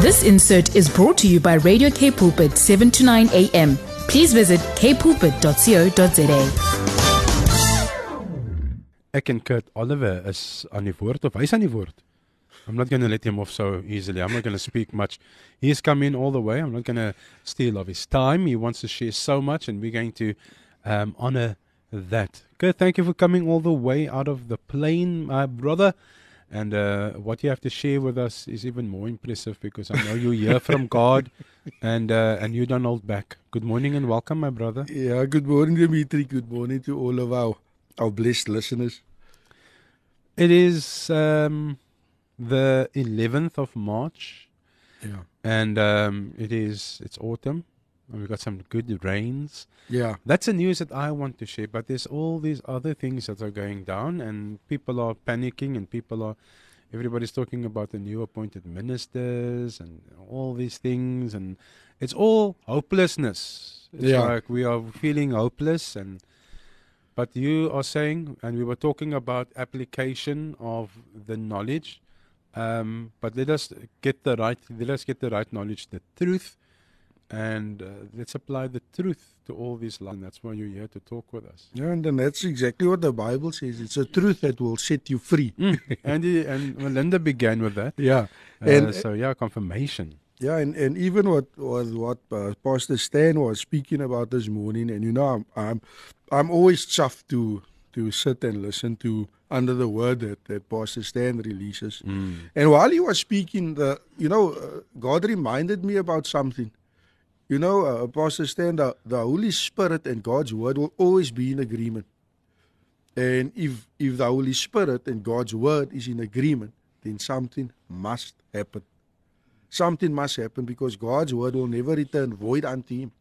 This insert is brought to you by Radio K Pulpit 7 to 9 a.m. Please visit kpulpit.co.za. Ek en Kurt Oliver is aan die woord of hy's aan die woord. I'm not going to let him off so easily. I'm not going to speak much. He's come in all the way. I'm not going to steal of his time. He wants to share so much, and we're going to um, honor that. Kurt, thank you for coming all the way out of the plane, my brother. And uh, what you have to share with us is even more impressive because I know you hear from God, and uh, and you don't hold back. Good morning and welcome, my brother. Yeah, good morning, Dimitri. Good morning to all of our, our blessed listeners. It is um, the 11th of March, Yeah. and um, it is it's autumn. And we've got some good rains. Yeah. That's the news that I want to share. But there's all these other things that are going down, and people are panicking, and people are. Everybody's talking about the new appointed ministers and all these things, and it's all hopelessness. It's Yeah. like we are feeling hopeless, and but you are saying, and we were talking about application of the knowledge. Um, but let us get the right. Let us get the right knowledge, the truth, and uh, let's apply the truth to all these lies. And that's why you're here to talk with us. Yeah, and then that's exactly what the Bible says. It's a truth that will set you free. Andy and Melinda began with that. Yeah. Uh, And so yeah, confirmation. yeah, and, and even what was what uh, Pastor Stan was speaking about this morning, and you know, I'm I'm, I'm always chuffed to to sit and listen to under the word that, that Pastor Stan releases. And while he was speaking, the you know, uh, God reminded me about something. You know, uh, Pastor Stan, the, the Holy Spirit and God's word will always be in agreement. And if if the Holy Spirit and God's word is in agreement, then something must happen. Something must happen because God's word will never return void unto him.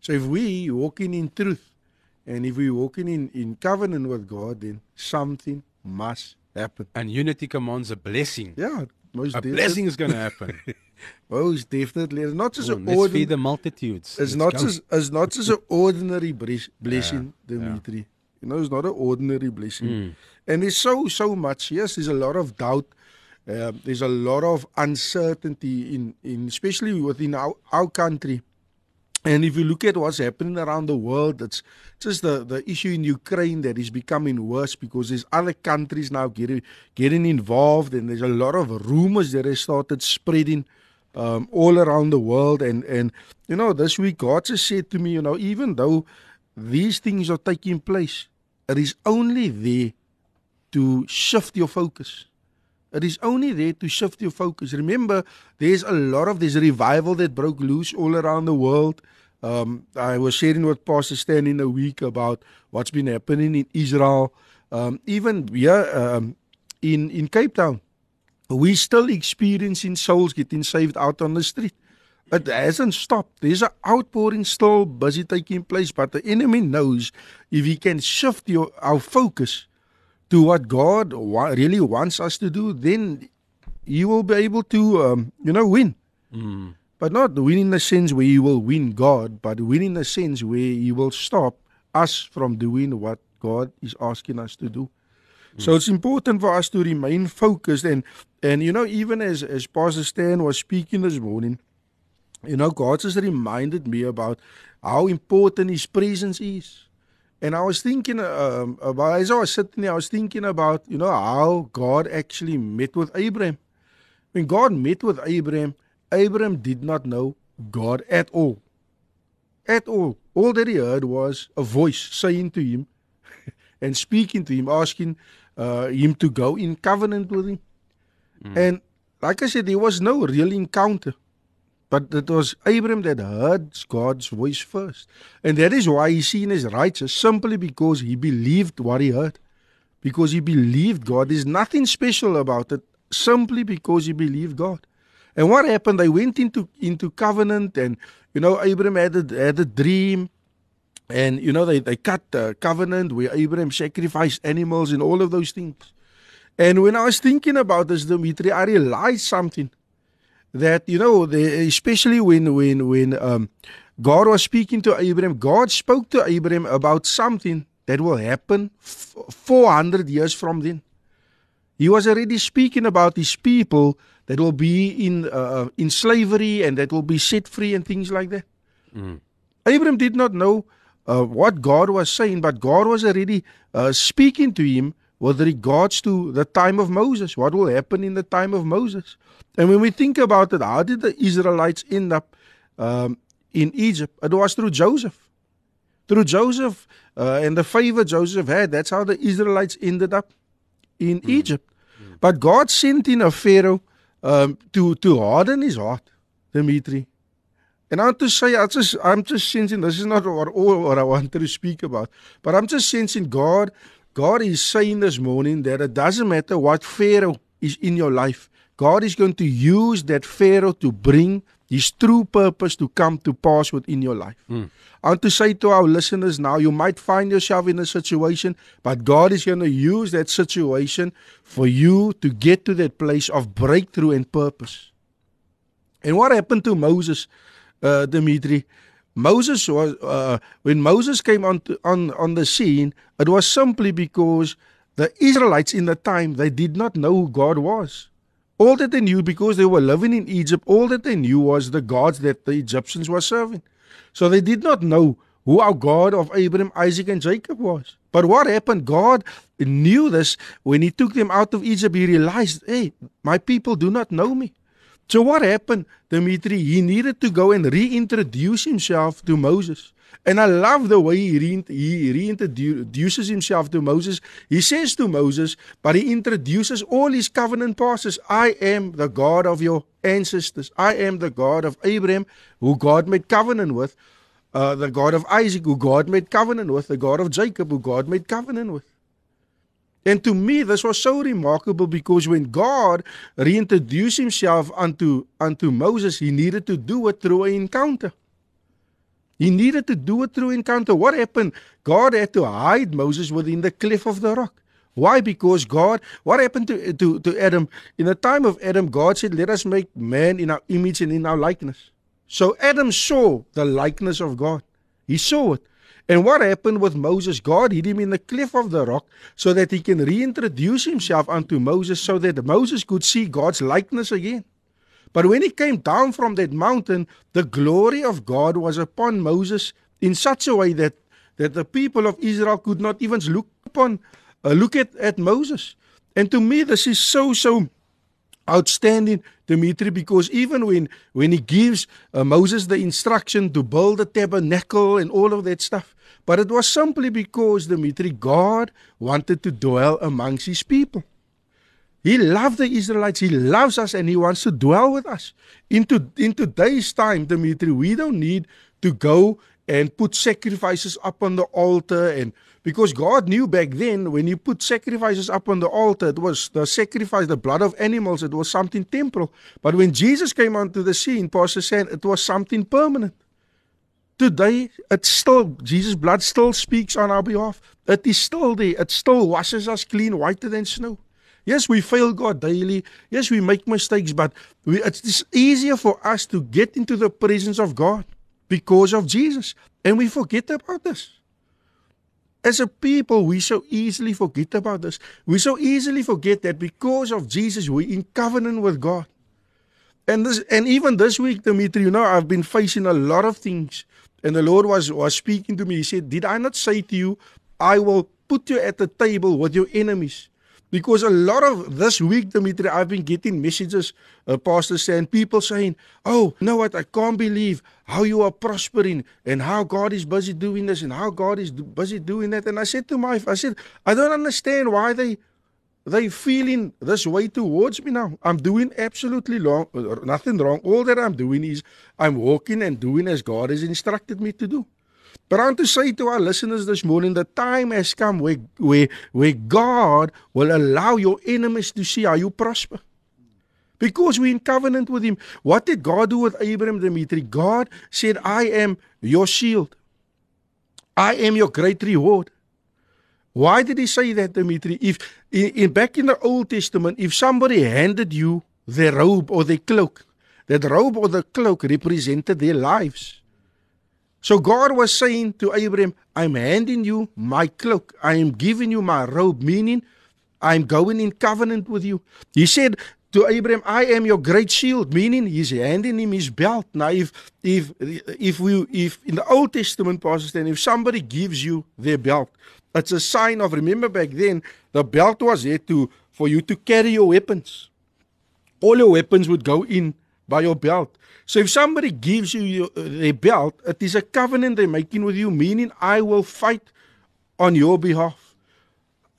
So if we walking in truth and if we walking in, in covenant with God, then something must happen. And unity commands a blessing. Yeah, most A definitely. blessing is going to happen. Most definitely. It's not just Oh, an let's feed the ordinary. multitudes. It's Let's not go. just it's not just an ordinary bless- blessing, Dimitri. You know, it's not an ordinary blessing. Mm. And there's so so much. Yes, there's a lot of doubt. Um, there's a lot of uncertainty in, in especially within our, our country. And if you look at what's happening around the world, it's just the, the issue in Ukraine that is becoming worse because there's other countries now getting getting involved, and there's a lot of rumors that have started spreading um, all around the world. And and you know, this week God just said to me, you know, even though these things are taking place, it is only there to shift your focus. It is only there to shift your focus. Remember, there's a lot of this revival that broke loose all around the world. Um, I was sharing with Pastor Stan in a week about what's been happening in Israel, um, even here um, in in Cape Town. We still experiencing souls getting saved out on the street. It hasn't stopped. There's an outpouring still busy taking place, but the enemy knows if he can shift your our focus to what God really wants us to do, then you will be able to, um, you know, win. Mm. But not win in the sense where you will win God, but win in the sense where you will stop us from doing what God is asking us to do. So it's important for us to remain focused and and you know even as as Pastor Stan was speaking this morning, you know God has reminded me about how important His presence is. And I was thinking um, about as I was sitting there, I was thinking about you know how God actually met with Abraham. When God met with Abraham, Abraham did not know God at all. At all. All that he heard was a voice saying to him and speaking to him, asking uh, him to go in covenant with him. And like I said, there was no real encounter. But it was Abraham that heard God's voice first. And that is why he's seen as righteous, simply because he believed what he heard. Because he believed God. There's nothing special about it, simply because he believed God. And what happened? They went into into covenant, and you know, Abraham had a, had a dream, and you know, they, they cut the covenant where Abraham sacrificed animals and all of those things. And when I was thinking about this, Dimitri, I realized something that you know, the, especially when when when um, God was speaking to Abraham, God spoke to Abraham about something that will happen f- 400 years from then. He was already speaking about his people that will be in uh, in slavery and that will be set free and things like that. Mm. Abraham did not know uh, what God was saying, but God was already uh, speaking to him with regards to the time of Moses, what will happen in the time of Moses. And when we think about it, how did the Israelites end up um, in Egypt? It was through Joseph. Through Joseph uh, and the favor Joseph had, that's how the Israelites ended up in mm. Egypt. Mm. But God sent in a Pharaoh um, to, to harden his heart, Dimitri. And I want to say, I just, I'm just sensing this is not what, all what I wanted to speak about, but I'm just sensing God. God is saying this morning that it doesn't matter what Pharaoh is in your life, God is going to use that Pharaoh to bring his true purpose to come to pass within your life. Mm. I want to say to our listeners now, you might find yourself in a situation, but God is going to use that situation for you to get to that place of breakthrough and purpose. And what happened to Moses? uh, Dimitri, Moses was uh, when Moses came on to, on on the scene, it was simply because the Israelites in the time they did not know who God was. All that they knew because they were living in Egypt, all that they knew was the gods that the Egyptians were serving. So they did not know who our God of Abraham, Isaac, and Jacob was. But what happened? God knew this when He took them out of Egypt. He realized, hey, my people do not know me. So what happened, Dimitri? He needed to go and reintroduce himself to Moses. And I love the way he, re- he reintroduces himself to Moses. He says to Moses, but he introduces all his covenant passes. I am the God of your ancestors. I am the God of Abraham, who God made covenant with. Uh, the God of Isaac, who God made covenant with. The God of Jacob, who God made covenant with. And to me, this was so remarkable because when God reintroduced himself unto, unto Moses, he needed to do it through an encounter. He needed to do it through encounter. What happened? God had to hide Moses within the cliff of the rock. Why? Because God, what happened to, to, to Adam? In the time of Adam, God said, Let us make man in our image and in our likeness. So Adam saw the likeness of God. He saw it. And what happened with Moses? God hid him in the cliff of the rock so that he can reintroduce himself unto Moses so that Moses could see God's likeness again. But when he came down from that mountain, the glory of God was upon Moses in such a way that, that the people of Israel could not even look upon, uh, look at, at Moses. And to me, this is so, so outstanding, Dimitri, because even when, when he gives uh, Moses the instruction to build the tabernacle and all of that stuff, but it was simply because, Dimitri, God wanted to dwell amongst his people. He loved the Israelites, he loves us, and he wants to dwell with us. Into, in today's time, Dimitri, we don't need to go and put sacrifices up on the altar and because God knew back then when you put sacrifices up on the altar, it was the sacrifice, the blood of animals, it was something temporal. But when Jesus came onto the scene, Pastor said it was something permanent. Today, it still, Jesus' blood still speaks on our behalf. It is still there. It still washes us clean, whiter than snow. Yes, we fail God daily. Yes, we make mistakes, but we, it's easier for us to get into the presence of God because of Jesus. And we forget about this. As a people, we so easily forget about this. We so easily forget that because of Jesus, we're in covenant with God. And this, and even this week, Dimitri, you know, I've been facing a lot of things. And the Lord was, was speaking to me. He said, Did I not say to you, I will put you at the table with your enemies? Because a lot of this week, Dimitri, I've been getting messages, uh, Pastor saying, people saying, Oh, you know what? I can't believe how you are prospering and how God is busy doing this and how God is busy doing that. And I said to my, I said, I don't understand why they they feeling this way towards me now. I'm doing absolutely long, uh, nothing wrong. All that I'm doing is I'm walking and doing as God has instructed me to do. But I want to say to our listeners this morning, the time has come where, where, where God will allow your enemies to see how you prosper. Because we're in covenant with Him. What did God do with Abraham, Dimitri? God said, I am your shield. I am your great reward. Why did he say that, Dimitri? If in, in, back in the Old Testament, if somebody handed you their robe or their cloak, that robe or the cloak represented their lives. So God was saying to Abraham, I'm handing you my cloak. I am giving you my robe, meaning I'm going in covenant with you. He said, to Abraham, I am your great shield, meaning he's handing him his belt. Now, if if if we if in the Old Testament passages, then if somebody gives you their belt, it's a sign of remember back then the belt was there to for you to carry your weapons. All your weapons would go in by your belt. So if somebody gives you your, uh, their belt, it is a covenant they're making with you, meaning I will fight on your behalf.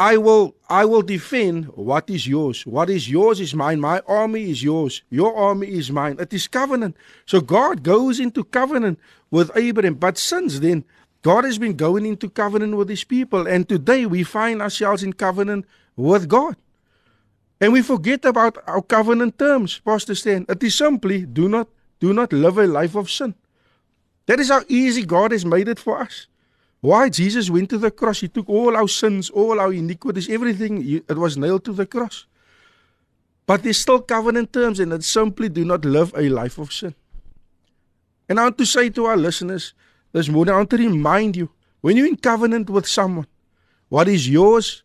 I will I will defend what is yours. What is yours is mine. My army is yours. Your army is mine. It is covenant. So God goes into covenant with Abraham. But since then, God has been going into covenant with his people. And today we find ourselves in covenant with God. And we forget about our covenant terms, Pastor Stan. It is simply do not do not live a life of sin. That is how easy God has made it for us. Why Jesus went to the cross? He took all our sins, all our iniquities, everything. It was nailed to the cross. But there's still covenant terms, and it simply do not live a life of sin. And I want to say to our listeners this morning, I want to remind you when you're in covenant with someone, what is yours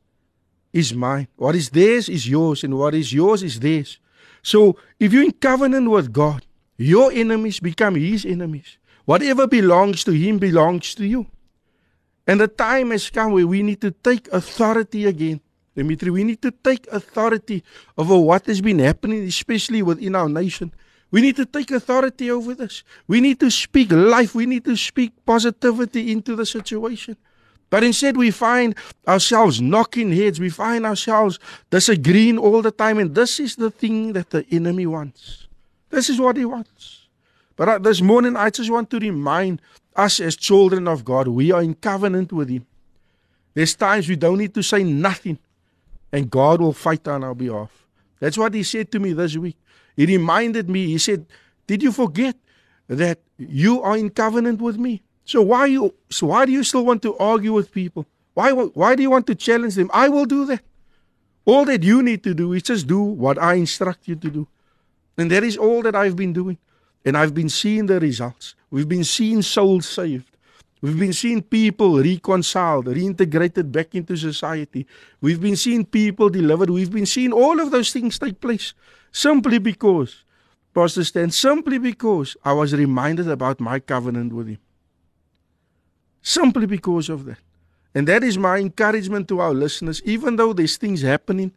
is mine. What is theirs is yours, and what is yours is theirs. So if you're in covenant with God, your enemies become his enemies. Whatever belongs to him belongs to you. And the time has come where we need to take authority again. Dimitri, we need to take authority over what has been happening, especially within our nation. We need to take authority over this. We need to speak life. We need to speak positivity into the situation. But instead, we find ourselves knocking heads. We find ourselves disagreeing all the time. And this is the thing that the enemy wants. This is what he wants. But this morning, I just want to remind us as children of God, we are in covenant with Him. There's times we don't need to say nothing, and God will fight on our behalf. That's what He said to me this week. He reminded me, He said, Did you forget that you are in covenant with me? So why you so why do you still want to argue with people? Why why do you want to challenge them? I will do that. All that you need to do is just do what I instruct you to do. And that is all that I've been doing. And I've been seeing the results. We've been seeing souls saved. We've been seeing people reconciled, reintegrated back into society. We've been seeing people delivered. We've been seeing all of those things take place simply because, Pastor Stan, simply because I was reminded about my covenant with Him. Simply because of that. And that is my encouragement to our listeners, even though there's things happening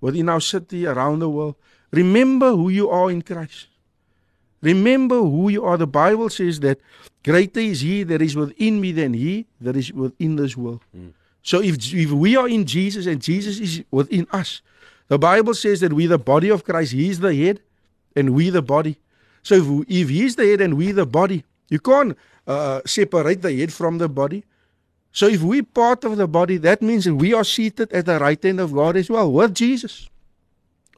within our city, around the world, remember who you are in Christ. Remember who you are. The Bible says that greater is He that is within me than He that is within this world. Mm. So if, if we are in Jesus and Jesus is within us, the Bible says that we the body of Christ, He is the head and we the body. So if, if He is the head and we the body, you can't uh, separate the head from the body. So if we part of the body, that means that we are seated at the right hand of God as well, with Jesus.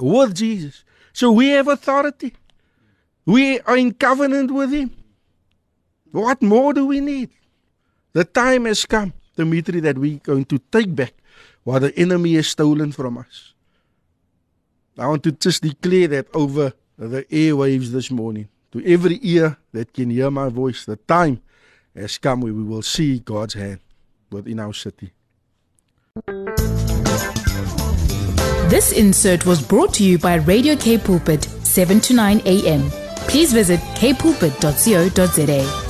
With Jesus. So we have authority. We are in covenant with Him. What more do we need? The time has come, Dimitri, that we're going to take back what the enemy has stolen from us. I want to just declare that over the airwaves this morning. To every ear that can hear my voice, the time has come where we will see God's hand within our city. This insert was brought to you by Radio K Pulpit, 7 to 9 a.m. Please visit kpulpit.co.za.